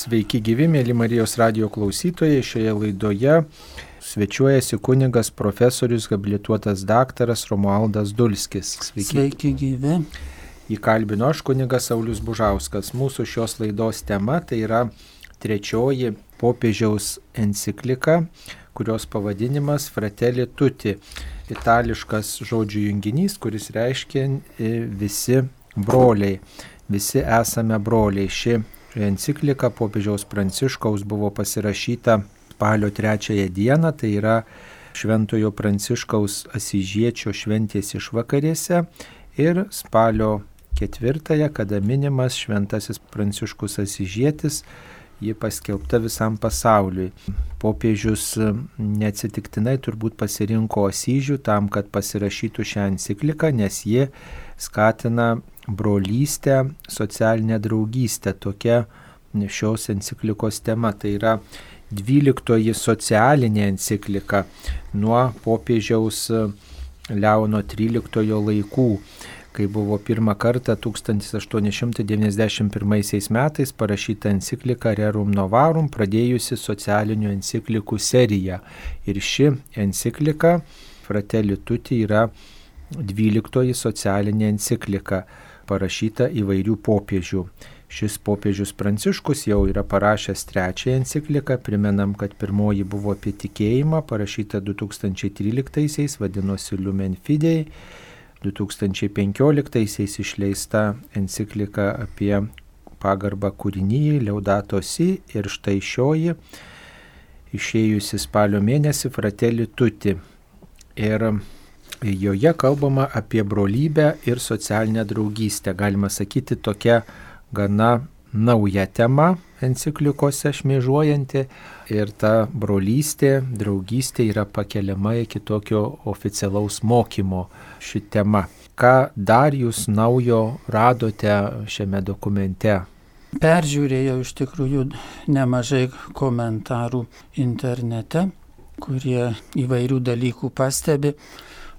Sveiki gyvi, mėly Marijos radio klausytojai. Šioje laidoje svečiuojasi kunigas profesorius habilituotas daktaras Romualdas Dulskis. Sveiki. Sveiki gyvi. Įkalbino aš kunigas Saulis Bužauskas. Mūsų šios laidos tema tai yra trečioji popiežiaus enciklika, kurios pavadinimas Fratelli Tutti. Itališkas žodžių junginys, kuris reiškia e, visi broliai. Visi esame broliai. Ši enciklika popiežiaus Pranciškaus buvo pasirašyta spalio trečiąją dieną, tai yra Šventojo Pranciškaus Asižiečio šventės išvakarėse ir spalio ketvirtąją, kada minimas Šventasis Pranciškus Asižėtis, ji paskelbta visam pasauliui. Popiežius neatsitiktinai turbūt pasirinko Asyžių tam, kad pasirašytų šią encikliką, nes ji skatina brolystę, socialinę draugystę. Tokia šios enciklikos tema. Tai yra 12 socialinė enciklika nuo popiežiaus Leono XIII laikų, kai buvo pirmą kartą 1891 metais parašyta enciklika Rerum Novarum, pradėjusi socialinių enciklikų seriją. Ir ši enciklika Fratelli Tutti yra 12 socialinė enciklika parašyta įvairių popiežių. Šis popiežius Pranciškus jau yra parašęs trečiąją encikliką, primenam, kad pirmoji buvo apie tikėjimą, parašyta 2013-aisiais, vadinosi Lumen Fidei, 2015-aisiais išleista enciklika apie pagarbą kūrinyjai, Leudato Si ir štai šioji, išėjusi spalio mėnesį, Fratelli Tutti. Ir Joje kalbama apie brolybę ir socialinę draugystę. Galima sakyti, tokia gana nauja tema enciklikose šmėžuojanti ir ta brolystė, draugystė yra pakeliama iki tokio oficialaus mokymo ši tema. Ką dar jūs naujo radote šiame dokumente? Peržiūrėjau iš tikrųjų nemažai komentarų internete, kurie įvairių dalykų pastebi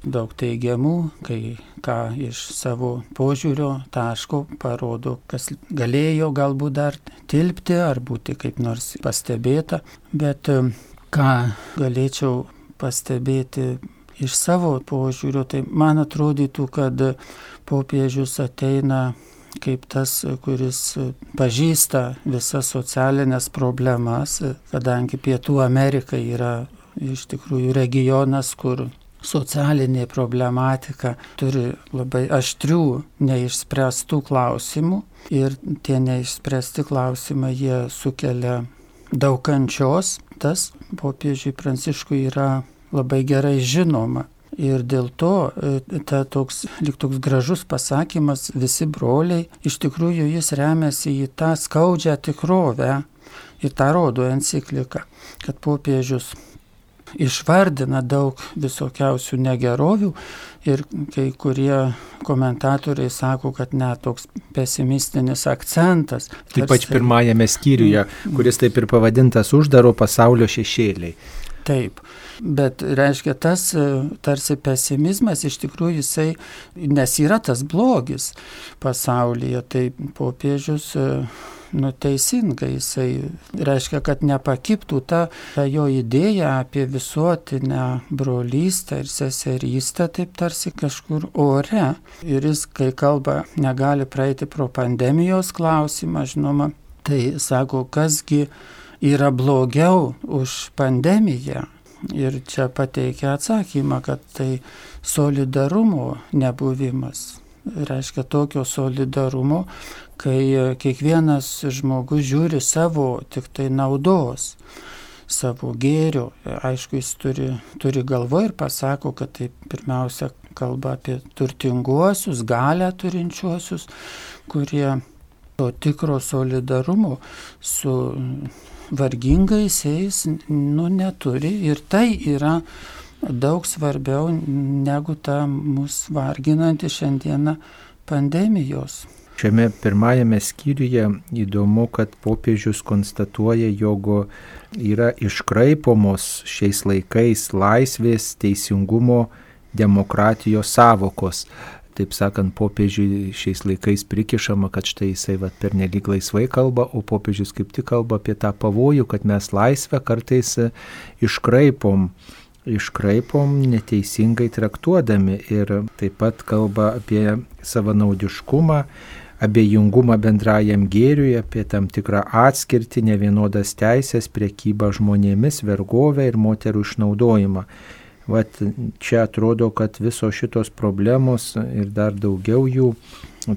daug teigiamų, kai ką iš savo požiūrio taško parodo, kas galėjo galbūt dar tilpti ar būti kaip nors pastebėta, bet ką galėčiau pastebėti iš savo požiūrio, tai man atrodytų, kad popiežius ateina kaip tas, kuris pažįsta visas socialinės problemas, kadangi Pietų Amerika yra iš tikrųjų regionas, kur socialinė problematika turi labai aštrių neišspręstų klausimų ir tie neišspręsti klausimai jie sukelia daug kančios. Tas popiežiui Pranciškui yra labai gerai žinoma. Ir dėl to e, ta toks, lik toks gražus pasakymas, visi broliai, iš tikrųjų jis remiasi į tą skaudžią tikrovę ir tą rodo enciklika, kad popiežius išvardina daug visokiausių negerovių ir kai kurie komentatoriai sako, kad net toks pesimistinis akcentas. Taip pat pirmajame skyriuje, kuris taip ir pavadintas uždaro pasaulio šešėliai. Taip, bet reiškia tas tarsi pesimizmas iš tikrųjų jisai, nes yra tas blogis pasaulyje, tai popiežius nu, teisinga, jisai reiškia, kad nepakiptų ta, ta jo idėja apie visuotinę brolystę ir seserystę, taip tarsi kažkur ore. Ir jis, kai kalba, negali praeiti pro pandemijos klausimą, žinoma, tai sako, kasgi yra blogiau už pandemiją. Ir čia pateikia atsakymą, kad tai solidarumo nebuvimas reiškia tokio solidarumo, kai e, kiekvienas žmogus žiūri savo tik tai naudos, savo gėrio. Aišku, jis turi, turi galvo ir pasako, kad tai pirmiausia kalba apie turtinguosius, galę turinčiuosius, kurie to tikro solidarumo su vargingaisiais nu, neturi. Ir tai yra daug svarbiau negu ta mus varginanti šiandieną pandemijos. Šiame pirmajame skyriuje įdomu, kad popiežius konstatuoja, jog yra iškraipomos šiais laikais laisvės, teisingumo, demokratijos savokos. kitaip sakant, popiežiui šiais laikais prikišama, kad štai jisai vat, per nelik laisvai kalba, o popiežius kaip tik kalba apie tą pavojų, kad mes laisvę kartais iškraipom iškraipom neteisingai traktuodami ir taip pat kalba apie savanaudiškumą, abejingumą bendrajam gėriui, apie tam tikrą atskirtį, nevienodas teisės, priekybą žmonėmis, vergovę ir moterų išnaudojimą. Vat čia atrodo, kad visos šitos problemos ir dar daugiau jų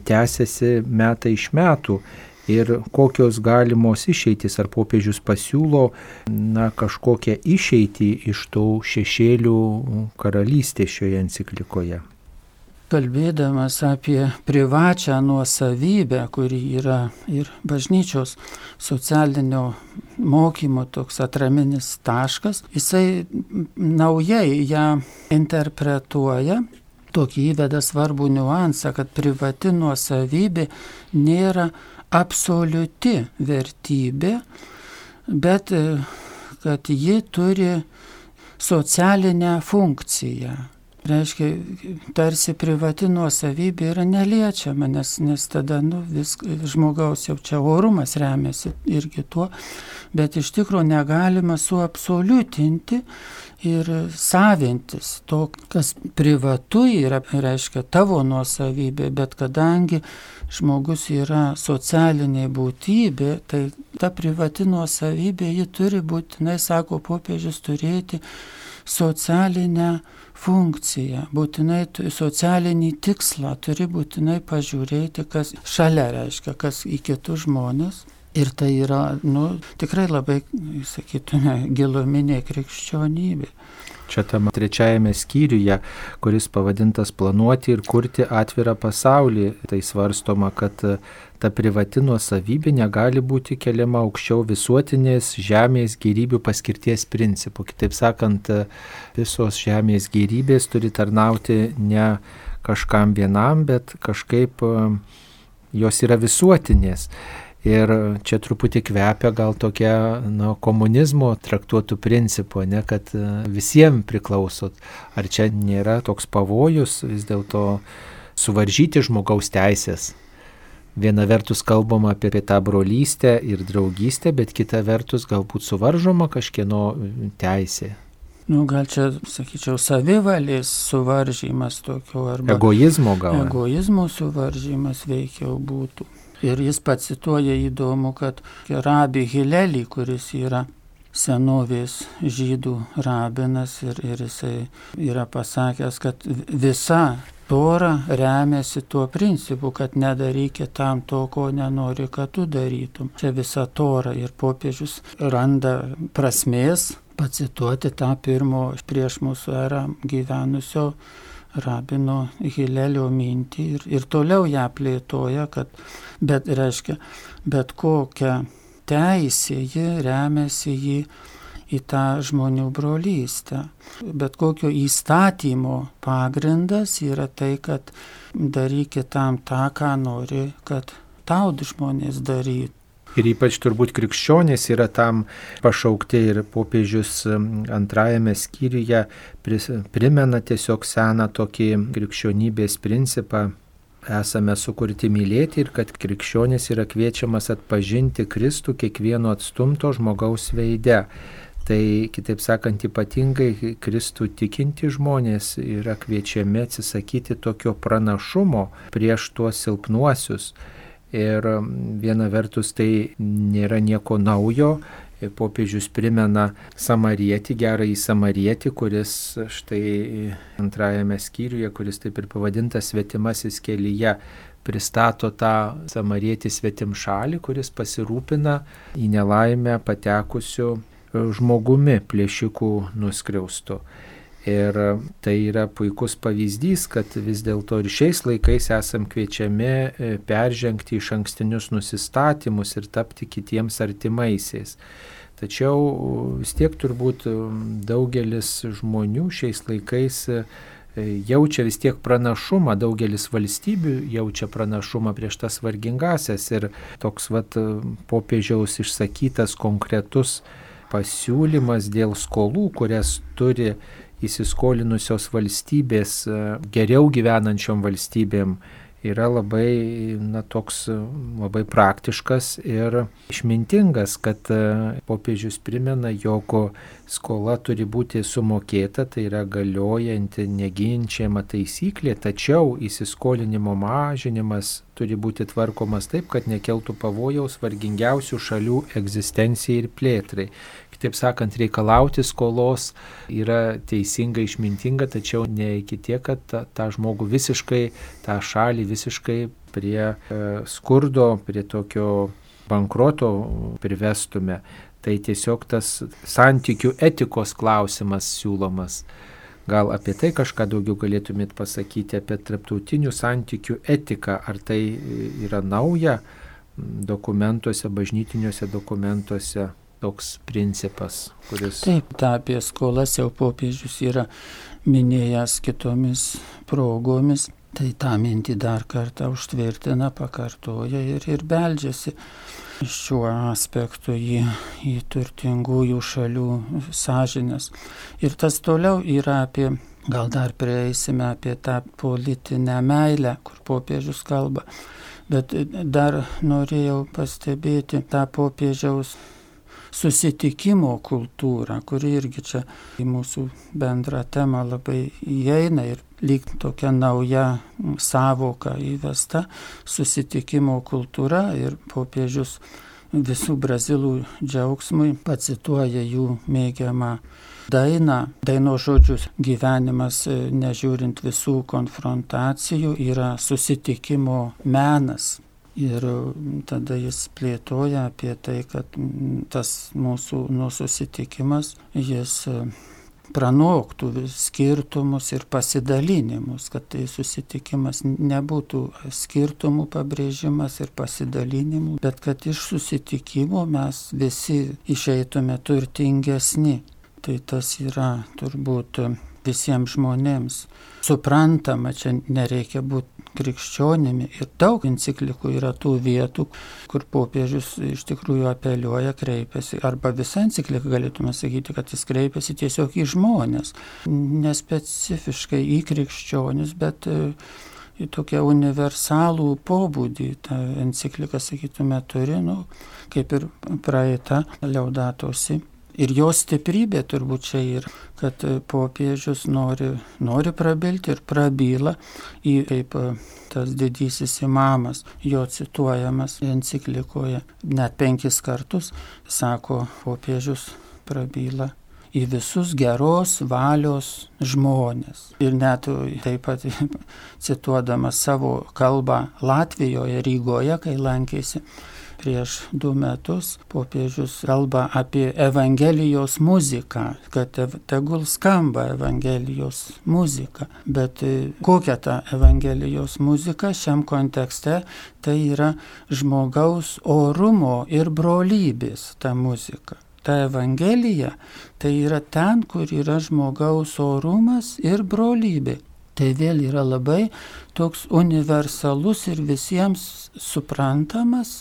tęsiasi metai iš metų ir kokios galimos išeitys, ar popiežius pasiūlo na, kažkokią išeitį iš tų šešėlių karalystės šioje enciklikoje kalbėdamas apie privačią nuosavybę, kuri yra ir bažnyčios socialinio mokymo toks atraminis taškas, jisai naujai ją interpretuoja. Tokį įveda svarbų niuansą, kad privati nuosavybė nėra absoliuti vertybė, bet kad ji turi socialinę funkciją reiškia, tarsi privati nuosavybė yra neliečiama, nes, nes tada nu, vis, žmogaus jau čia orumas remiasi irgi tuo, bet iš tikrųjų negalima suabsoliutinti ir savintis to, kas privatu yra, reiškia tavo nuosavybė, bet kadangi žmogus yra socialinė būtybė, tai ta privati nuosavybė, ji turi būtinai, sako popiežius, turėti socialinę funkciją, būtinai socialinį tikslą, turi būtinai pažiūrėti, kas šalia reiškia, kas į kitus žmonės. Ir tai yra, nu, tikrai labai, sakytume, giluminė krikščionybė. Čia tam trečiajame skyriuje, kuris pavadintas planuoti ir kurti atvirą pasaulį, tai svarstoma, kad ta privati nuosavybė negali būti keliama aukščiau visuotinės žemės gyrybių paskirties principų. Kitaip sakant, visos žemės gyrybės turi tarnauti ne kažkam vienam, bet kažkaip jos yra visuotinės. Ir čia truputį kvepia gal tokia nu, komunizmo traktuotų principų, ne, kad e, visiems priklausot. Ar čia nėra toks pavojus vis dėlto suvaržyti žmogaus teisės? Viena vertus kalbama apie tą brolystę ir draugystę, bet kita vertus galbūt suvaržoma kažkieno teisė. Nu, gal čia, sakyčiau, savivalės suvaržymas tokio arba. Egoizmo gal. Egoizmo suvaržymas veikiau būtų. Ir jis pacituoja įdomu, kad rabi Hilelį, kuris yra senovės žydų rabinas ir, ir jisai yra pasakęs, kad visa Tora remiasi tuo principu, kad nedarykit tam to, ko nenori, kad tu darytum. Čia visa Tora ir popiežius randa prasmės pacituoti tą pirmo prieš mūsų erą gyvenusio rabino Hilelio mintį ir, ir toliau ją plėtoja, kad bet reiškia, bet kokia teisė ji remiasi jį į tą žmonių brolystę. Bet kokio įstatymo pagrindas yra tai, kad darykit tam tą, ką nori, kad tau žmonės darytų. Ir ypač turbūt krikščionys yra tam pašaukti ir popiežius antrajame skyriuje primena tiesiog seną tokį krikščionybės principą. Esame sukurti mylėti ir kad krikščionis yra kviečiamas atpažinti Kristų kiekvieno atstumto žmogaus veide. Tai kitaip sakant, ypatingai Kristų tikinti žmonės yra kviečiami atsisakyti tokio pranašumo prieš tuos silpnuosius Ir viena vertus tai nėra nieko naujo. Popiežius primena samarietį, gerąjį samarietį, kuris štai antrajame skyriuje, kuris taip ir pavadintas svetimasis kelyje, pristato tą samarietį svetim šalį, kuris pasirūpina į nelaimę patekusiu žmogumi plėšikų nuskriaustu. Ir tai yra puikus pavyzdys, kad vis dėlto ir šiais laikais esam kviečiami e, peržengti iš ankstinius nusistatymus ir tapti kitiems artimaisiais. Tačiau vis tiek turbūt daugelis žmonių šiais laikais e, jaučia vis tiek pranašumą, daugelis valstybių jaučia pranašumą prieš tas vargingasias ir toks vat popiežiaus išsakytas konkretus pasiūlymas dėl skolų, kurias turi įsiskolinusios valstybės geriau gyvenančiom valstybėm yra labai, na, toks labai praktiškas ir išmintingas, kad e, popiežius primena, jog skola turi būti sumokėta, tai yra galiojanti neginčiama taisyklė, tačiau įsiskolinimo mažinimas turi būti tvarkomas taip, kad nekeltų pavojaus vargingiausių šalių egzistencijai ir plėtrai. Kitaip sakant, reikalauti skolos yra teisinga, išmintinga, tačiau ne iki tiek, kad tą, tą žmogų visiškai, tą šalį visiškai prie e, skurdo, prie tokio bankroto privestume. Tai tiesiog tas santykių etikos klausimas siūlomas. Gal apie tai kažką daugiau galėtumėt pasakyti, apie traptautinių santykių etiką, ar tai yra nauja dokumentuose, bažnytiniuose dokumentuose, toks principas, kuris. Taip, tą apie skolas jau popiežius yra minėjęs kitomis progomis. Tai tą mintį dar kartą užtvirtina, pakartoja ir, ir beldžiasi šiuo aspektu į, į turtingųjų šalių sąžinės. Ir tas toliau yra apie, gal dar prieisime apie tą politinę meilę, kur popiežius kalba. Bet dar norėjau pastebėti tą popiežiaus susitikimo kultūrą, kuri irgi čia į mūsų bendrą temą labai įeina ir lyg tokia nauja savoka įvesta susitikimo kultūra ir popiežius visų brazilų džiaugsmui pacituoja jų mėgiamą dainą, daino žodžius gyvenimas, nežiūrint visų konfrontacijų, yra susitikimo menas. Ir tada jis plėtoja apie tai, kad tas mūsų nususitikimas, jis e, pranoktų skirtumus ir pasidalinimus, kad tai susitikimas nebūtų skirtumų pabrėžimas ir pasidalinimų, bet kad iš susitikimo mes visi išeitume turtingesni. Tai tas yra turbūt visiems žmonėms suprantama, čia nereikia būti krikščionimi. Ir daug enciklikų yra tų vietų, kur popiežius iš tikrųjų apeliuoja, kreipiasi. Arba visą encikliką galėtume sakyti, kad jis kreipiasi tiesiog į žmonės. Nespecifiškai į krikščionis, bet e, į tokią universalų pobūdį. Ta enciklika, sakytume, turi, nu, kaip ir praeita, liaudatosi Ir jos stiprybė turbūt čia ir, kad popiežius nori, nori prabilti ir prabyla į kaip e, tas didysis imamas, jo cituojamas enciklikoje net penkis kartus, sako popiežius prabyla į visus geros valios žmonės. Ir net taip pat cituodamas savo kalbą Latvijoje, Rygoje, kai lankėsi, prieš du metus popiežius kalba apie Evangelijos muziką, kad tegul skamba Evangelijos muzika. Bet e, kokia ta Evangelijos muzika šiam kontekste, tai yra žmogaus orumo ir brolybės ta muzika ta Evangelija, tai yra ten, kur yra žmogaus orumas ir brolybė. Tai vėl yra labai toks universalus ir visiems suprantamas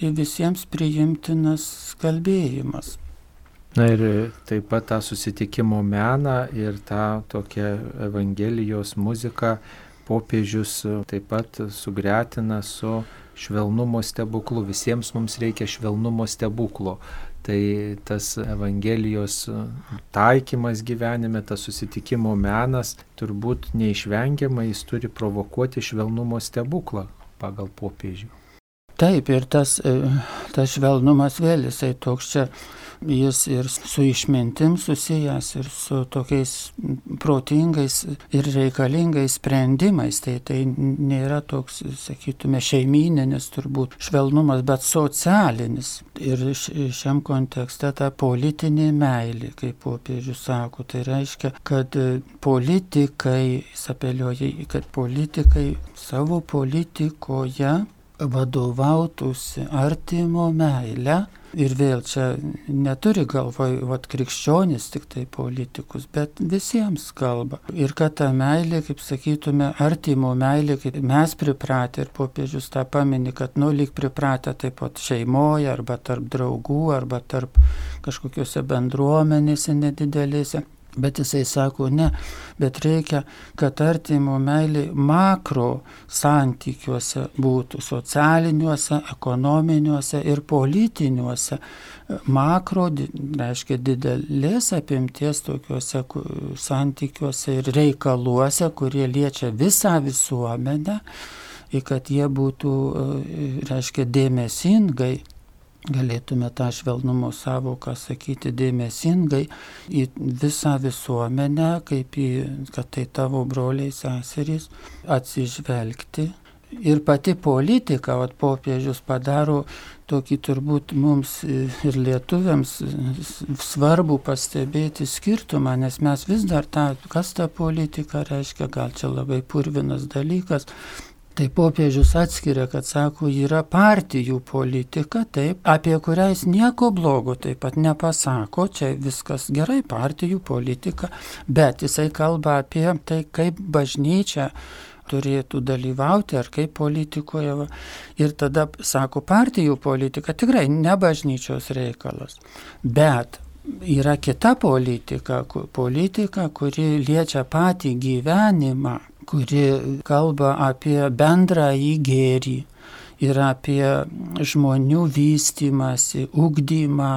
visiems priimtinas kalbėjimas. Na ir taip pat tą susitikimo meną ir tą tokią Evangelijos muziką popiežius taip pat sugretina su švelnumo stebuklu. Visiems mums reikia švelnumo stebuklo. Tai tas Evangelijos taikymas gyvenime, tas susitikimo menas turbūt neišvengiamai jis turi provokuoti švelnumo stebuklą pagal popiežių. Taip, ir tas, e, tas švelnumas vėl jisai toks čia, jis ir su išmintim susijęs, ir su tokiais protingais ir reikalingais sprendimais. Tai tai nėra toks, sakytume, šeimininis turbūt švelnumas, bet socialinis. Ir šiam kontekste ta politinė meilė, kaip popiežius sako, tai reiškia, kad politikai, jis apeliuoja, kad politikai savo politikoje vadovautųsi artimo meilę. Ir vėl čia neturi galvoj, vat krikščionis tik tai politikus, bet visiems kalba. Ir kad ta meilė, kaip sakytume, artimo meilė, kaip mes pripratę ir popiežius tą paminį, kad nu lyg pripratę taip pat šeimoje, arba tarp draugų, arba tarp kažkokiuose bendruomenėse nedidelėse Bet jisai sako, ne, bet reikia, kad artimo meilė makro santykiuose būtų, socialiniuose, ekonominiuose ir politiniuose. Makro, reiškia, didelės apimties tokiuose santykiuose ir reikaluose, kurie liečia visą visuomenę, ir kad jie būtų, reiškia, dėmesingai galėtume tą švelnumo savoką sakyti dėmesingai į visą visuomenę, kaip į, kad tai tavo broliai seserys, atsižvelgti. Ir pati politika, o popiežius padaro tokį turbūt mums ir lietuviams svarbu pastebėti skirtumą, nes mes vis dar tą, kas ta politika reiškia, gal čia labai purvinas dalykas, Tai popiežius atskiria, kad sako, yra partijų politika, taip, apie kurią jis nieko blogo taip pat nepasako, čia viskas gerai, partijų politika, bet jisai kalba apie tai, kaip bažnyčia turėtų dalyvauti ar kaip politikoje. Ir tada sako, partijų politika tikrai ne bažnyčios reikalas, bet yra kita politika, politika, kuri liečia patį gyvenimą kuri kalba apie bendrą įgėrį ir apie žmonių vystimąsi, ugdymą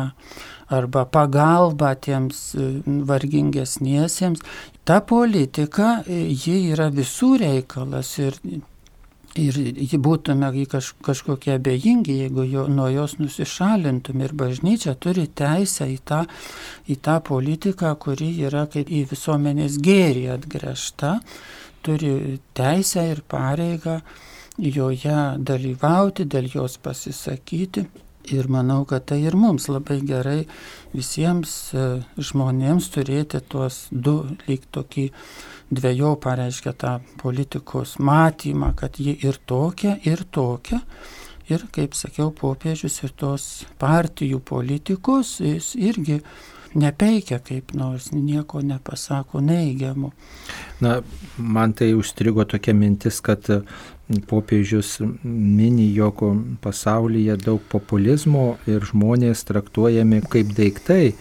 arba pagalbą tiems e, vargingesniesiems. Ta politika, e, ji yra visų reikalas ir Ir būtume kaž, kažkokie abejingi, jeigu jo, nuo jos nusišalintume. Ir bažnyčia turi teisę į tą, į tą politiką, kuri yra kaip į visuomenės gėrį atgręžta turi teisę ir pareigą joje dalyvauti, dėl jos pasisakyti. Ir manau, kad tai ir mums labai gerai visiems e, žmonėms turėti tuos du lyg tokį dviejų pareiškia tą politikos matymą, kad ji ir tokia, ir tokia. Ir, kaip sakiau, popiežius ir tos partijų politikos, jis irgi nepeikia kaip nors, nieko nepasako neigiamų. Na, man tai užstrigo tokia mintis, kad popiežius mini, jog pasaulyje daug populizmo ir žmonės traktuojami kaip daiktai.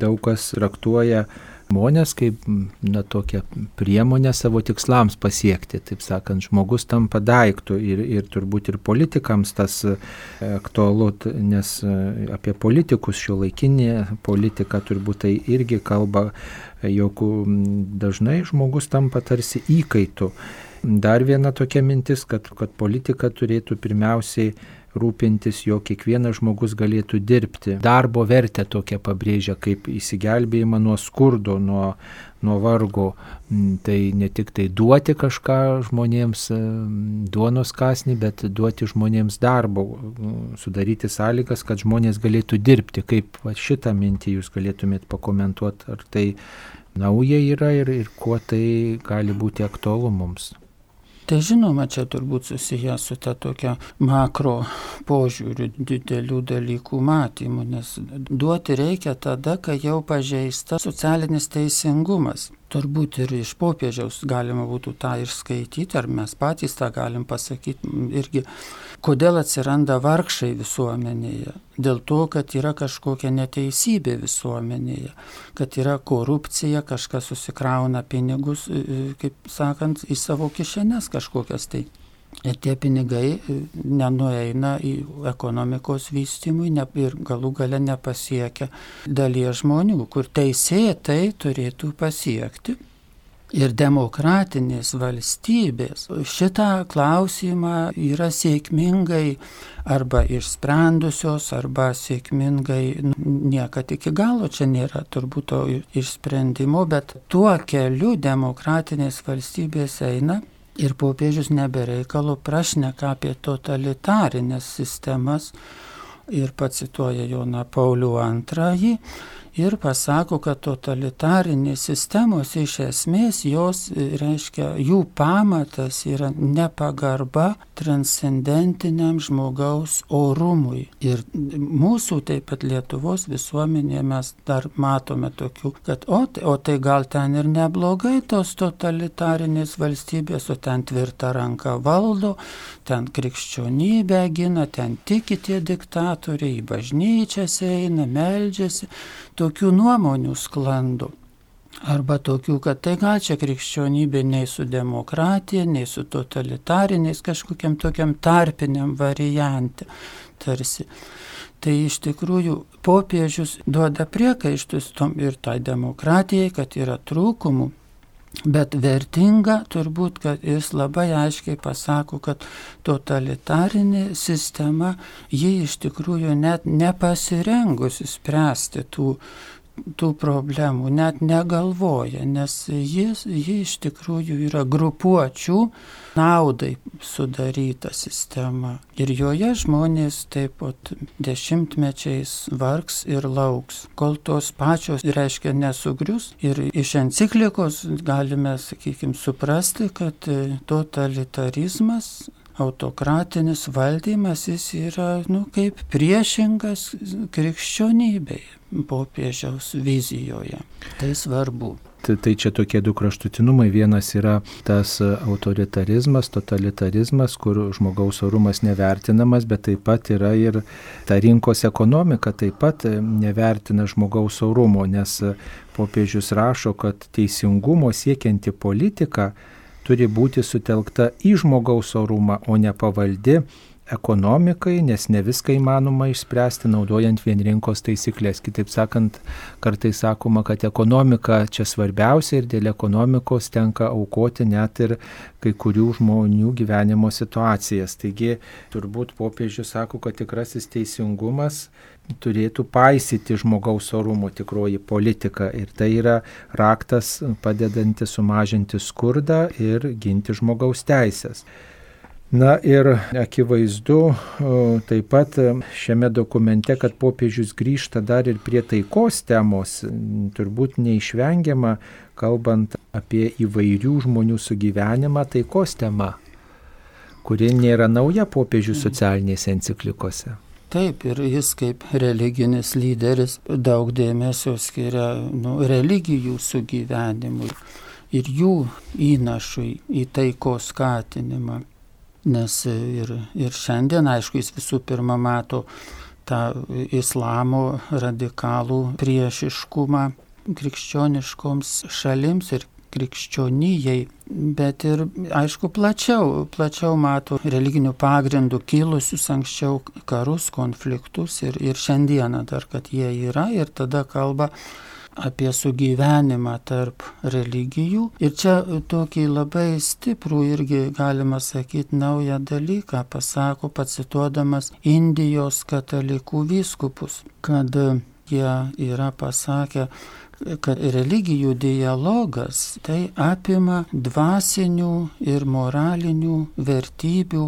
Daug kas traktuoja žmonės kaip na, tokią priemonę savo tikslams pasiekti. Taip sakant, žmogus tampa daiktų ir, ir turbūt ir politikams tas e, aktualu, nes e, apie politikus šio laikinė politika turbūt tai irgi kalba, jog dažnai žmogus tampa tarsi įkaitų. Dar viena tokia mintis, kad, kad politika turėtų pirmiausiai rūpintis, jog kiekvienas žmogus galėtų dirbti. Darbo vertę tokia pabrėžia kaip įsigelbėjimą nuo skurdo, nuo, nuo vargo. Mm, tai ne tik tai duoti kažką žmonėms mm, duonos kasnį, bet duoti žmonėms darbo, mm, sudaryti sąlygas, kad žmonės galėtų dirbti. Kaip va, šitą mintį jūs galėtumėt pakomentuoti, ar tai nauja yra ir, ir kuo tai gali būti aktualu mums. Tai žinoma, čia turbūt susiję su ta tokia makro požiūriu didelių dalykų matymu, nes duoti reikia tada, kai jau pažeista socialinis teisingumas turbūt ir iš popiežiaus galima būtų tą išskaityti, ar mes patys tą galim pasakyti irgi, kodėl atsiranda vargšai visuomenėje. Dėl to, kad yra kažkokia neteisybė visuomenėje, kad yra korupcija, kažkas susikrauna pinigus, kaip sakant, į savo kišenes kažkokias tai. Ir tie pinigai e, nenueina į ekonomikos vystymui ne, ir galų gale nepasiekia dalies žmonių, kur teisėtai turėtų pasiekti. Ir demokratinės valstybės šitą klausimą yra sėkmingai arba išsprendusios, arba sėkmingai nu, niekad iki galo čia nėra turbūt to išsprendimo, bet tuo keliu demokratinės valstybės eina Ir popiežius nebereikalo prašneka apie totalitarinės sistemas ir pacituoja Joną Paulių II ir pasako, kad totalitarinės sistemos iš esmės jos reiškia, jų pamatas yra nepagarba transcendentiniam žmogaus orumui. Ir mūsų taip pat Lietuvos visuomenėje mes dar matome tokių, kad o, o tai gal ten ir neblogai tos totalitarinės valstybės, o ten tvirta ranka valdo, ten krikščionybę gina, ten tiki tie diktatoriai, į bažnyčias eina, meldžiasi tokių nuomonių sklando. Arba tokių, kad tai gal čia krikščionybė nei su demokratija, nei su totalitariniais kažkokiam tokiam tarpiniam variante tarsi. Tai iš tikrųjų popiežius duoda priekaištus tom ir tai demokratijai, kad yra trūkumų. Bet vertinga turbūt, kad jis labai aiškiai pasako, kad totalitarinė sistema, ji iš tikrųjų net nepasirengusi spręsti tų tų problemų, net negalvoja, nes jis, ji iš tikrųjų yra grupuočių naudai sudaryta sistema. Ir joje žmonės taip pat dešimtmečiais vargs ir lauks, kol tos pačios, reiškia, nesugrius. Ir iš enciklikos galime, sakykime, suprasti, kad totalitarizmas autokratinis valdymas jis yra, nu, kaip priešingas krikščionybei popiežiaus vizijoje. Tai svarbu. Tai, tai čia tokie du kraštutinumai. Vienas yra tas autoritarizmas, totalitarizmas, kur žmogaus orumas nevertinamas, bet taip pat yra ir ta rinkos ekonomika taip pat nevertina žmogaus orumo, nes popiežius rašo, kad teisingumo siekianti politika turi būti sutelkta į žmogaus orumą, o ne pavaldi ekonomikai, nes ne viską įmanoma išspręsti naudojant vien rinkos taisyklės. Kitaip sakant, kartais sakoma, kad ekonomika čia svarbiausia ir dėl ekonomikos tenka aukoti net ir kai kurių žmonių gyvenimo situacijas. Taigi turbūt popiežius sako, kad tikrasis teisingumas turėtų paisyti žmogaus orumo tikroji politika ir tai yra raktas padedantis sumažinti skurdą ir ginti žmogaus teisės. Na ir akivaizdu taip pat šiame dokumente, kad popiežius grįžta dar ir prie taikos temos, turbūt neišvengiama, kalbant apie įvairių žmonių sugyvenimą, taikos tema, kuri nėra nauja popiežių socialinėse enciklikose. Taip, ir jis kaip religinis lyderis daug dėmesio skiria nu, religijų sugyvenimui ir jų įnašui į taikos skatinimą. Nes ir, ir šiandien, aišku, jis visų pirma mato tą islamo radikalų priešiškumą krikščioniškoms šalims ir krikščionijai, bet ir, aišku, plačiau, plačiau mato religinių pagrindų kilusius anksčiau karus, konfliktus ir, ir šiandieną dar, kad jie yra ir tada kalba apie sugyvenimą tarp religijų. Ir čia tokį labai stiprų irgi galima sakyti naują dalyką pasako pacituodamas Indijos katalikų vyskupus, kad jie yra pasakę, kad religijų dialogas tai apima dvasinių ir moralinių vertybių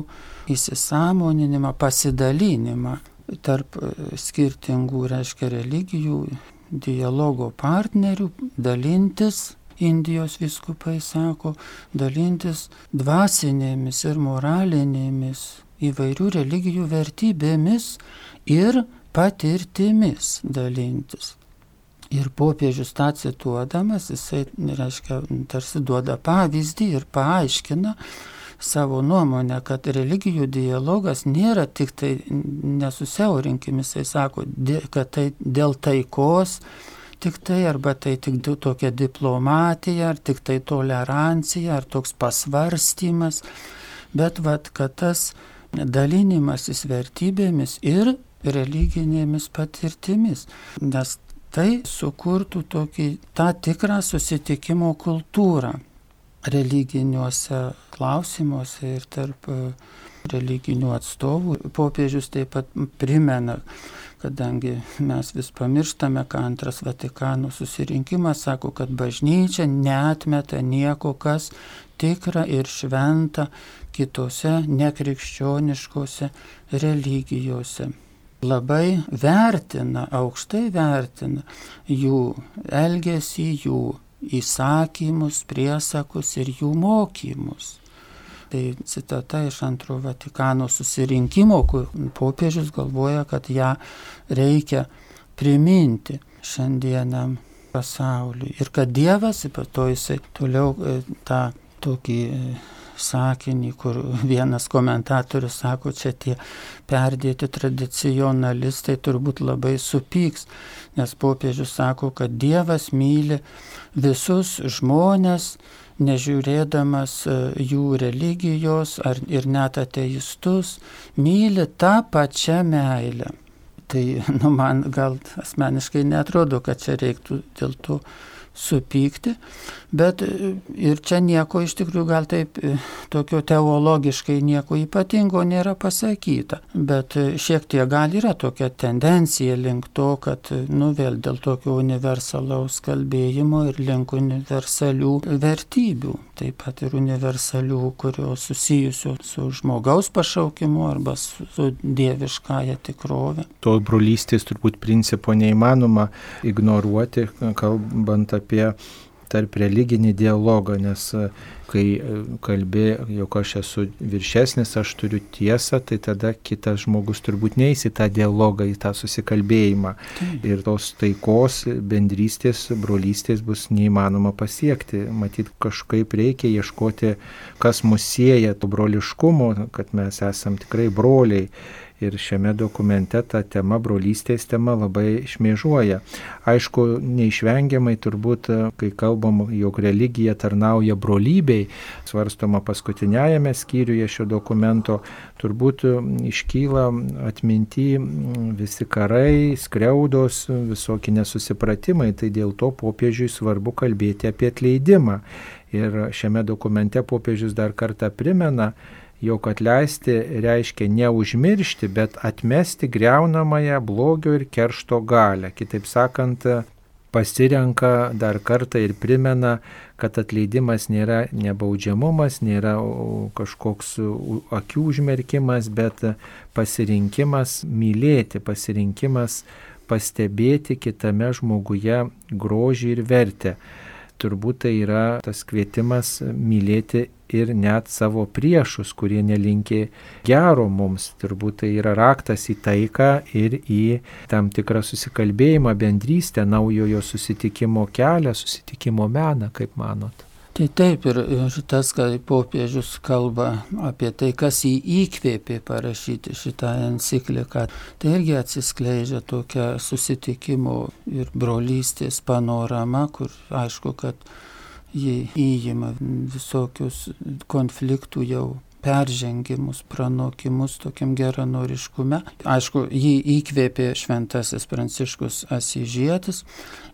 įsisamoninimą, pasidalinimą tarp skirtingų, reiškia, religijų dialogo partnerių, dalintis, Indijos viskupai sako, dalintis dvasinėmis ir moralinėmis įvairių religijų vertybėmis ir patirtimis dalintis. Ir popiežius tą cituodamas, jisai, reiškia, tarsi duoda pavyzdį ir paaiškina, savo nuomonę, kad religijų dialogas nėra tik tai nesusiaurinkim, jisai sako, kad tai dėl taikos, tik tai, arba tai tik tokia diplomatija, ar tik tai tolerancija, ar toks pasvarstymas, bet vad, kad tas dalinimasis vertybėmis ir religinėmis patirtimis, nes tai sukurtų tokį tą tikrą susitikimo kultūrą religiniuose klausimuose ir tarp e, religinių atstovų. Popiežius taip pat primena, kadangi mes vis pamirštame, ką antras Vatikano susirinkimas sako, kad bažnyčia netmeta nieko, kas tikra ir šventa kitose nekrikščioniškose religijose labai vertina, aukštai vertina jų elgesį, jų įsakymus, priesakus ir jų mokymus. Tai citata iš antro Vatikano susirinkimo, kur popiežius galvoja, kad ją reikia priminti šiandienam pasauliui. Ir kad Dievas, to jisai toliau e, tą tokį e, sakinį, kur vienas komentatorius sako, čia tie perdėti tradicionalistai turbūt labai supyks, nes popiežius sako, kad Dievas myli visus žmonės, nežiūrėdamas e, jų religijos ar ir net ateistus, myli tą pačią meilę. Tai nu, man gal asmeniškai netrodo, kad čia reiktų dėl to supykti, bet e, ir čia nieko iš tikrųjų gal taip e, tokio teologiškai nieko ypatingo nėra pasakyta, bet e, šiek tiek gal yra tokia tendencija link to, kad, nu vėl dėl tokio universalaus kalbėjimo ir link universalių vertybių, taip pat ir universalių, kurios susijusios su žmogaus pašaukimu arba su, su dieviškąją tikrovę. To brolystės turbūt principo neįmanoma ignoruoti, kalbant apie apie tarp religinį dialogą, nes e, kai e, kalbė, jog aš esu viršesnis, aš turiu tiesą, tai tada kitas žmogus turbūt neįs į tą dialogą, į tą susikalbėjimą. Taip. Ir tos taikos, bendrystės, brolystės bus neįmanoma pasiekti. Matyt, kažkaip reikia ieškoti, kas mus sieja, to broliškumo, kad mes esam tikrai broliai ir šiame dokumente ta tema, brolystės tema labai šmėžuoja. Aišku, neišvengiamai turbūt, kai kalbam, jog religija tarnauja brolybei, svarstoma paskutiniajame skyriuje šio dokumento, turbūt iškyla atminti visi karai, skriaudos, visokie nesusipratimai, tai dėl to popiežiui svarbu kalbėti apie atleidimą. Ir šiame dokumente popiežius dar kartą primena, jog atleisti reiškia neužmiršti, bet atmesti greunamąją blogio ir keršto galę. Kitaip sakant, pasirenka dar kartą ir primena, kad atleidimas nėra nebaudžiamumas, nėra kažkoks akių užmerkimas, bet pasirinkimas mylėti, pasirinkimas pastebėti kitame žmoguje grožį ir vertę turbūt tai yra tas kvietimas mylėti ir net savo priešus, kurie nelinkė gero mums. Turbūt tai yra raktas į taiką ir į tam tikrą susikalbėjimą, bendrystę, naujojo susitikimo kelią, susitikimo meną, kaip manot. Tai taip ir, ir tas, kai popiežius kalba apie tai, kas jį įkvėpė parašyti šitą encikliką, tai irgi atsiskleidžia tokia susitikimo ir brolystės panorama, kur aišku, kad jį įjima visokius konfliktų jau peržengimus, pranokimus tokiam geranoriškume. Aišku, jį įkvėpė šventasis Pranciškus Asižėtis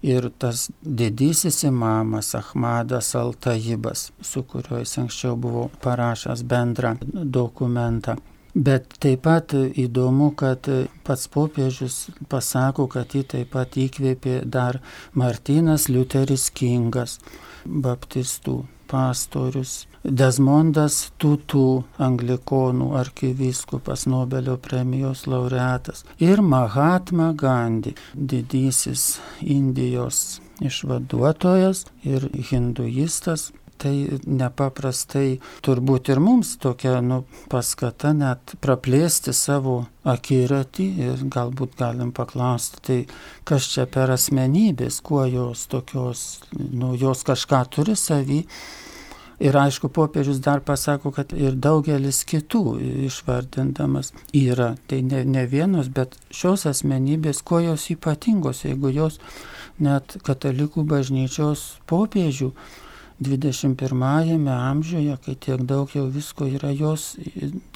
ir tas didysis imamas Ahmadas Altaibas, su kuriuo jis anksčiau buvo parašęs bendrą dokumentą. Bet taip pat įdomu, kad pats popiežius pasako, kad jį taip pat įkvėpė dar Martinas Liuteris Kingas, baptistų pastorius Desmondas Tutų, anglikonų arkivyskupas, Nobelio premijos laureatas ir Mahatma Gandhi, didysis Indijos išvaduotojas ir hinduistas. Tai nepaprastai turbūt ir mums tokia nu, paskata net praplėsti savo akiratį ir galbūt galim paklausti, tai kas čia per asmenybės, kuo jos tokios, nu, jos kažką turi savy Ir aišku, popiežius dar pasako, kad ir daugelis kitų išvardindamas yra. Tai ne, ne vienos, bet šios asmenybės, kuo jos ypatingos, jeigu jos net katalikų bažnyčios popiežių 21-ame amžiuje, kai tiek daug jau visko yra, jos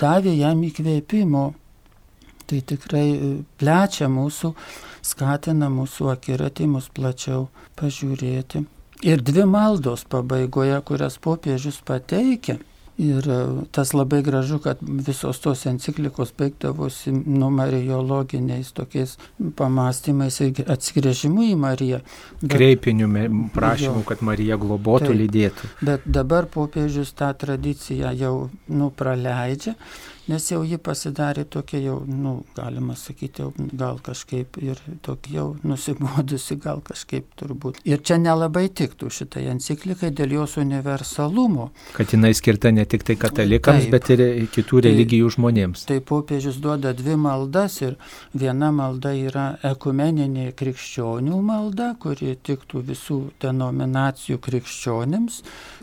davė jam įkvėpimo. Tai tikrai plečia mūsų, skatina mūsų akiratį mus plačiau pažiūrėti. Ir dvi maldos pabaigoje, kurias popiežius pateikia. Ir e, tas labai gražu, kad visos tos enciklikos baigdavosi nu marijologiniais tokiais pamastymais ir atsigrėžimu į Mariją. Bet, Kreipiniu prašymu, kad Marija globotų, taip, lydėtų. Bet dabar popiežius tą tradiciją jau nu praleidžia nes jau ji pasidarė tokia jau, nu, galima sakyti, jau, gal kažkaip ir tokia jau nusibodusi, gal kažkaip turbūt. Ir čia nelabai tiktų šitai enciklikai dėl jos universalumo. Kad jinai skirta ne tik tai katalikams, Taip, bet ir kitų religijų žmonėms. Tai popiežius duoda dvi maldas ir viena malda yra ekumeninė krikščionių malda, kuri tiktų visų denominacijų krikščionims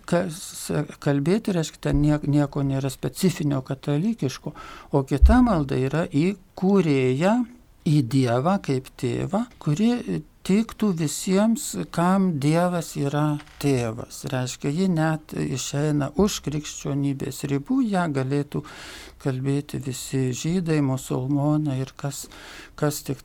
kas kalbėti, reiškia, ten nieko nėra specifinio katalikiško, o kita malda yra į kūrėją, į Dievą kaip tėvą, kuri tiktų visiems, kam Dievas yra tėvas. Reiškia, ji net išeina už krikščionybės ribų, ją galėtų kalbėti visi žydai, musulmonai ir kas, kas tik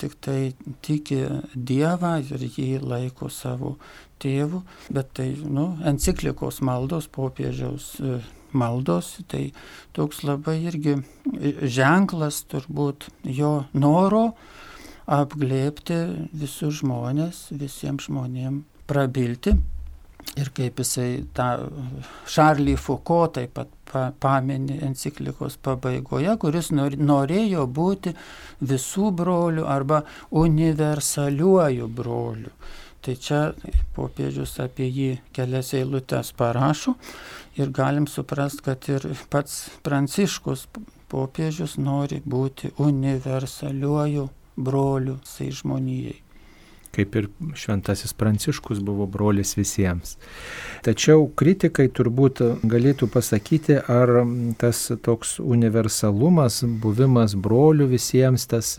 tik tai tiki Dievą ir jį laiko savo tėvų, bet tai, nu, enciklikos maldos, popiežiaus e, maldos, tai toks labai irgi ženklas turbūt jo noro apglėpti visus žmonės, visiems žmonėms prabilti. Ir kaip jisai tą Šarlį Fuko taip pat pamini enciklikos pabaigoje, kuris norėjo būti visų brolių arba universaliuoju broliu. Tai čia popiežius apie jį kelias eilutes parašo ir galim suprasti, kad ir pats Pranciškus popiežius nori būti universaliuoju broliu sai žmonijai kaip ir šventasis pranciškus buvo brolis visiems. Tačiau kritikai turbūt galėtų pasakyti, ar tas toks universalumas, buvimas brolių visiems, tas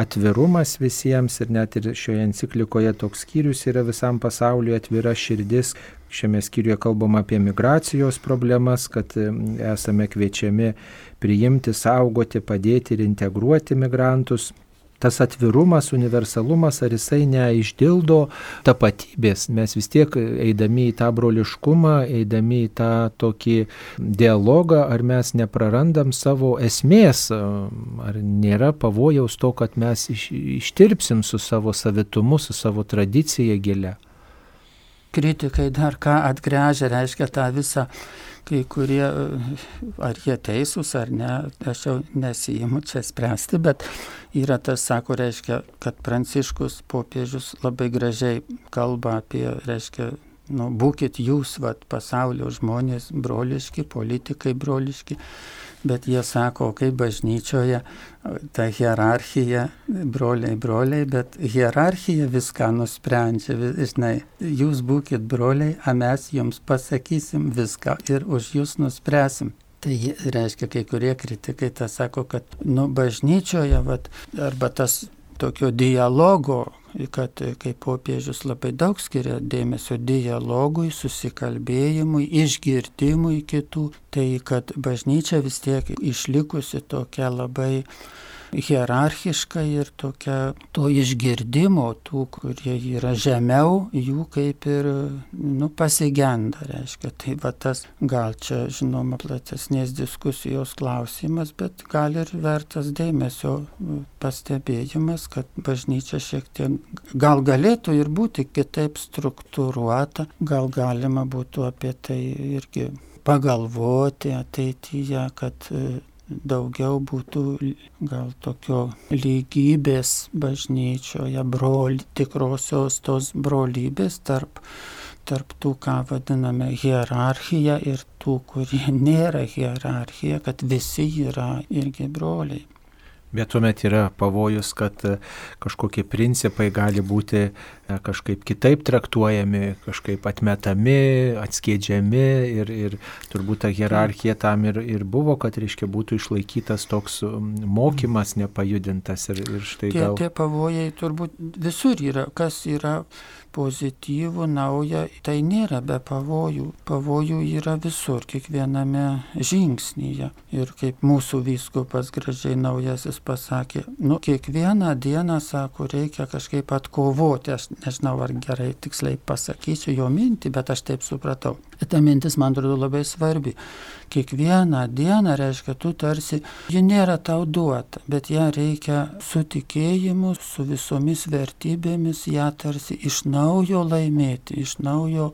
atvirumas visiems ir net ir šioje enciklikoje toks skyrius yra visam pasauliu atvira širdis. Šiame skyriuje kalbama apie migracijos problemas, kad esame kviečiami priimti, saugoti, padėti ir integruoti migrantus tas atvirumas, universalumas, ar jisai neišdildo tapatybės. Mes vis tiek eidami į tą broliškumą, eidami į tą tokį dialogą, ar mes neprarandam savo esmės, ar nėra pavojaus to, kad mes iš, ištirpsim su savo savitumu, su savo tradicija gilia. Kritikai dar ką atgręžia, reiškia tą visą kai kurie, ar jie teisūs ar ne, aš jau nesijimu čia spręsti, bet yra tas, sako, reiškia, kad Pranciškus popiežius labai gražiai kalba apie, reiškia, nu, būkit jūs, vat, pasaulio žmonės broliški, politikai broliški, bet jie sako, kaip bažnyčioje ta hierarchija, broliai, broliai, bet hierarchija viską nusprendžia, žinai, jūs būkite broliai, o mes jums pasakysim viską ir už jūs nuspręsim. Tai reiškia, kai kurie kritikai tą sako, kad, nu, bažnyčioje, vat, arba tas tokio dialogo kad kaip popiežius labai daug skiria dėmesio dialogui, susikalbėjimui, išgirdimui kitų, tai kad bažnyčia vis tiek išlikusi tokia labai hierarchiška ir tokia to išgirdimo tų, kurie yra žemiau, jų kaip ir nu, pasigenda, reiškia. Tai va tas gal čia žinoma platesnės diskusijos klausimas, bet gal ir vertas dėmesio pastebėjimas, kad bažnyčia šiek tiek gal galėtų ir būti kitaip struktūruota, gal galima būtų apie tai irgi pagalvoti ateityje, kad daugiau būtų gal tokio lygybės bažnyčioje, broli, tikrosios tos brolybės tarp, tarp tų, ką vadiname hierarchija ir tų, kurie nėra hierarchija, kad visi yra irgi broliai. Bet tuomet yra pavojus, kad e, kažkokie principai gali būti e, kažkaip kitaip traktuojami, kažkaip atmetami, atskėdžiami ir, ir turbūt ta hierarchija tam ir, ir buvo, kad reiškia būtų išlaikytas toks mokymas nepajudintas. Ir, ir štai gal... tie, tie pavojai turbūt visur yra, kas yra pozityvų, naują, tai nėra be pavojų. Pavojų yra visur, kiekviename žingsnyje. Ir kaip mūsų vyskupas gražiai naujasis pasakė, nu, kiekvieną dieną, sako, reikia kažkaip atkovoti. Aš nežinau, ar gerai tiksliai pasakysiu jo mintį, bet aš taip supratau. Ta mintis man atrodo labai svarbi kiekvieną dieną, reiškia, tu tarsi, ji nėra tau duota, bet ją reikia su tikėjimu, su visomis vertybėmis, ją tarsi iš naujo laimėti, iš naujo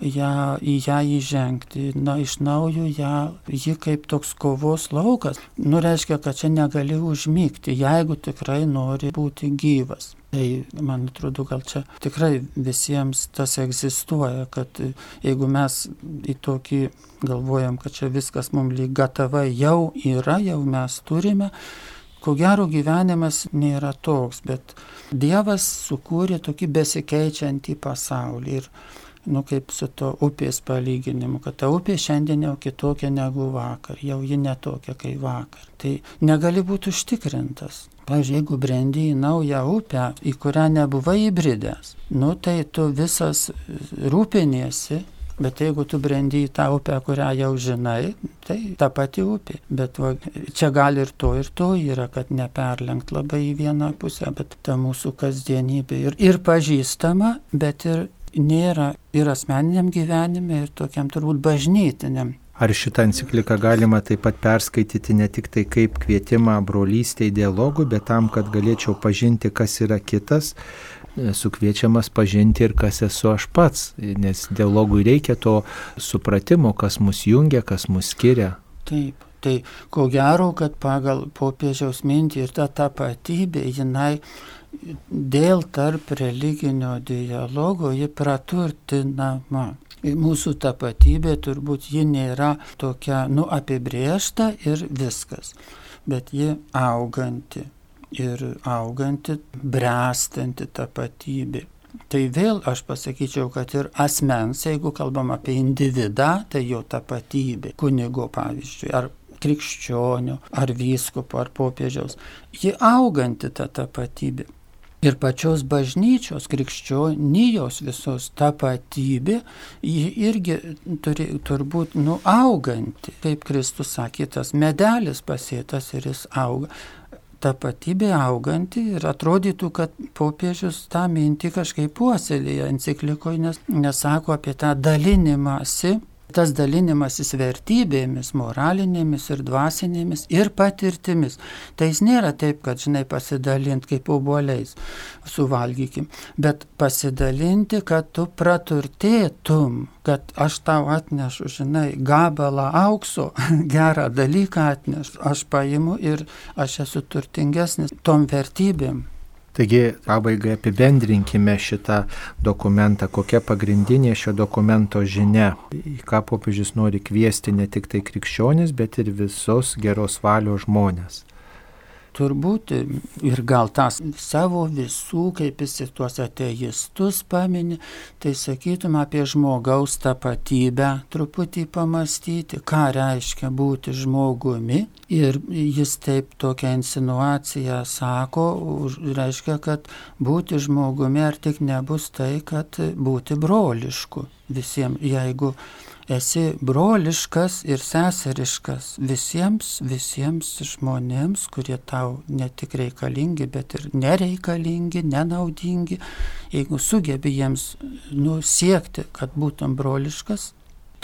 ją, į ją įžengti, na, iš naujo ją, ji kaip toks kovos laukas. Nu, reiškia, kad čia negali užmygti, jeigu tikrai nori būti gyvas. Tai, man atrodo, gal čia tikrai visiems tas egzistuoja, kad jeigu mes į tokį galvojam, kad čia viskas mums lyg gatava jau yra, jau mes turime, ko gero gyvenimas nėra toks, bet Dievas sukūrė tokį besikeičiantį pasaulį. Ir nu kaip su to upės palyginimu, kad ta upė šiandien jau kitokia negu vakar, jau ji netokia kaip vakar. Tai negali būti užtikrintas. Pavyzdžiui, jeigu brendi į naują upę, į kurią nebuvai įbridęs, nu tai tu visas rūpiniesi, Bet jeigu tu brendi į tą upę, kurią jau žinai, tai ta pati upė. Bet va, čia gali ir to, ir to yra, kad neperlenkt labai į vieną pusę, bet ta mūsų kasdienybė ir, ir pažįstama, bet ir nėra ir asmeniniam gyvenime, ir tokiam turbūt bažnytiniam. Ar šitą encikliką galima taip pat perskaityti ne tik tai kaip kvietimą brolystėj dialogų, bet tam, kad galėčiau pažinti, kas yra kitas, sukviečiamas pažinti ir kas esu aš pats, nes dialogui reikia to supratimo, kas mus jungia, kas mus skiria. Taip. Tai ko gero, kad pagal popiežiaus mintį ir ta tapatybė, jinai dėl tarp religinio dialogo ji praturtinama. Mūsų tapatybė turbūt ji nėra tokia, nu, apibriešta ir viskas, bet ji auganti ir auganti, brestanti tapatybė. Tai vėl aš pasakyčiau, kad ir asmens, jeigu kalbam apie individą, tai jo tapatybė, kunigo pavyzdžiui, ar krikščionių, ar vyskupo, ar popiežiaus, ji auganti ta tapatybė ir pačios bažnyčios krikščionijos visos tapatybė, ji irgi turi turbūt nuauganti, kaip Kristus sakė, tas medelis pasėtas ir jis auga. Tapatybė auganti ir atrodytų, kad popiežius tą mintį kažkaip puoselėja enciklikoje, nes nesako apie tą dalinimąsi Tas dalinimasis vertybėmis, moralinėmis ir dvasinėmis ir patirtimis. Tai jis nėra taip, kad, žinai, pasidalinti kaip obuoliais, suvalgykim, bet pasidalinti, kad tu praturtėtum, kad aš tau atnešu, žinai, gabalą aukso, gerą dalyką atnešu, aš paimu ir aš esu turtingesnis tom vertybėm. Taigi, pabaigai apibendrinkime šitą dokumentą, kokia pagrindinė šio dokumento žinia, į ką popiežius nori kviesti ne tik tai krikščionis, bet ir visos geros valios žmonės turbūt ir gal tas savo visų, kaip jis tuos ateistus pamini, tai sakytum apie žmogaus tapatybę truputį pamastyti, ką reiškia būti žmogumi. Ir jis taip tokią insinuaciją sako, reiškia, kad būti žmogumi ar tik nebus tai, kad būti brolišku visiems, jeigu esi broliškas ir seseriškas visiems, visiems žmonėms, kurie tau ne tik reikalingi, bet ir nereikalingi, nenaudingi. Jeigu sugebi jiems nusiekti, kad būtum broliškas,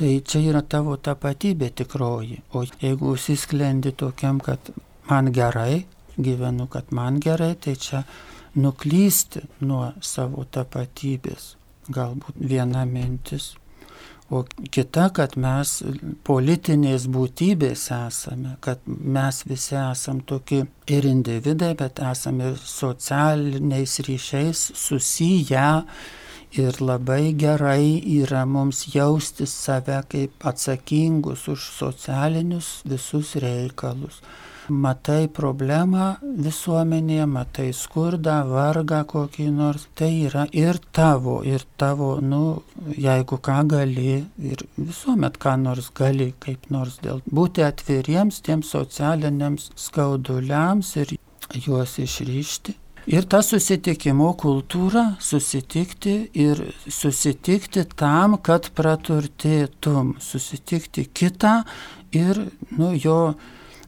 tai čia yra tavo tapatybė tikroji. O jeigu užsisklendi tokiam, kad man gerai, gyvenu, kad man gerai, tai čia nuklysti nuo savo tapatybės. Galbūt viena mintis O kita, kad mes politinės būtybės esame, kad mes visi esam tokie ir individai, bet esame socialiniais ryšiais susiję ir labai gerai yra mums jausti save kaip atsakingus už socialinius visus reikalus matai problemą visuomenėje, matai skurdą, vargą kokį nors, tai yra ir tavo, ir tavo, nu, jeigu ką gali, ir visuomet ką nors gali, kaip nors dėl būti atviriems tiems socialiniams skauduliams ir juos išryšti. Ir ta susitikimo kultūra, susitikti ir susitikti tam, kad praturtėtum, susitikti kitą ir nu, jo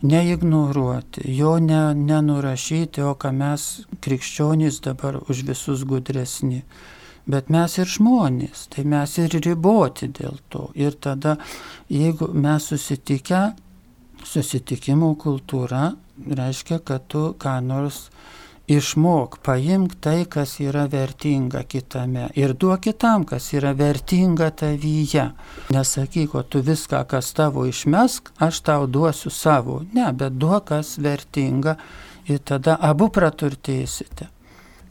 neignoruoti, jo ne, nenurašyti, o ką mes krikščionys dabar už visus gudresni. Bet mes ir žmonės, tai mes ir riboti dėl to. Ir tada, jeigu mes susitikę, susitikimo kultūra reiškia, kad tu ką nors išmok, paimk tai, kas yra vertinga kitame ir duok kitam, kas yra vertinga tavyje. Nesakyk, o tu viską, kas tavo išmesk, aš tau duosiu savo. Ne, bet duok, kas vertinga ir tada abu praturtėsite.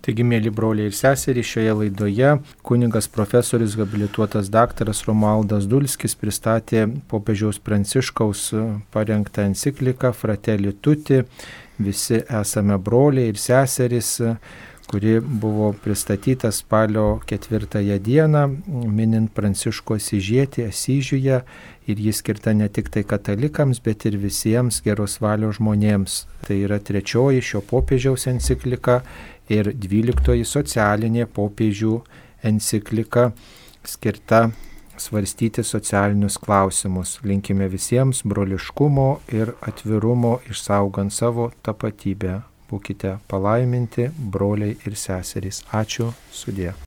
Taigi, mėly broliai ir seserys, šioje laidoje kuningas profesorius habilituotas daktaras Romualdas Dulskis pristatė popiežiaus Pranciškaus parengtą encikliką Fratelli Tutti, visi esame broliai ir seserys, kuri buvo pristatyta spalio ketvirtąją dieną, minint Pranciško Sižietį Asyžiuje ir jis skirta ne tik tai katalikams, bet ir visiems geros valios žmonėms. Tai yra trečioji šio popiežiaus enciklika ir dvyliktoji socialinė popiežių enciklika skirta svarstyti socialinius klausimus. Linkime visiems broliškumo ir atvirumo išsaugant savo tapatybę. Būkite palaiminti, broliai ir seserys. Ačiū sudė.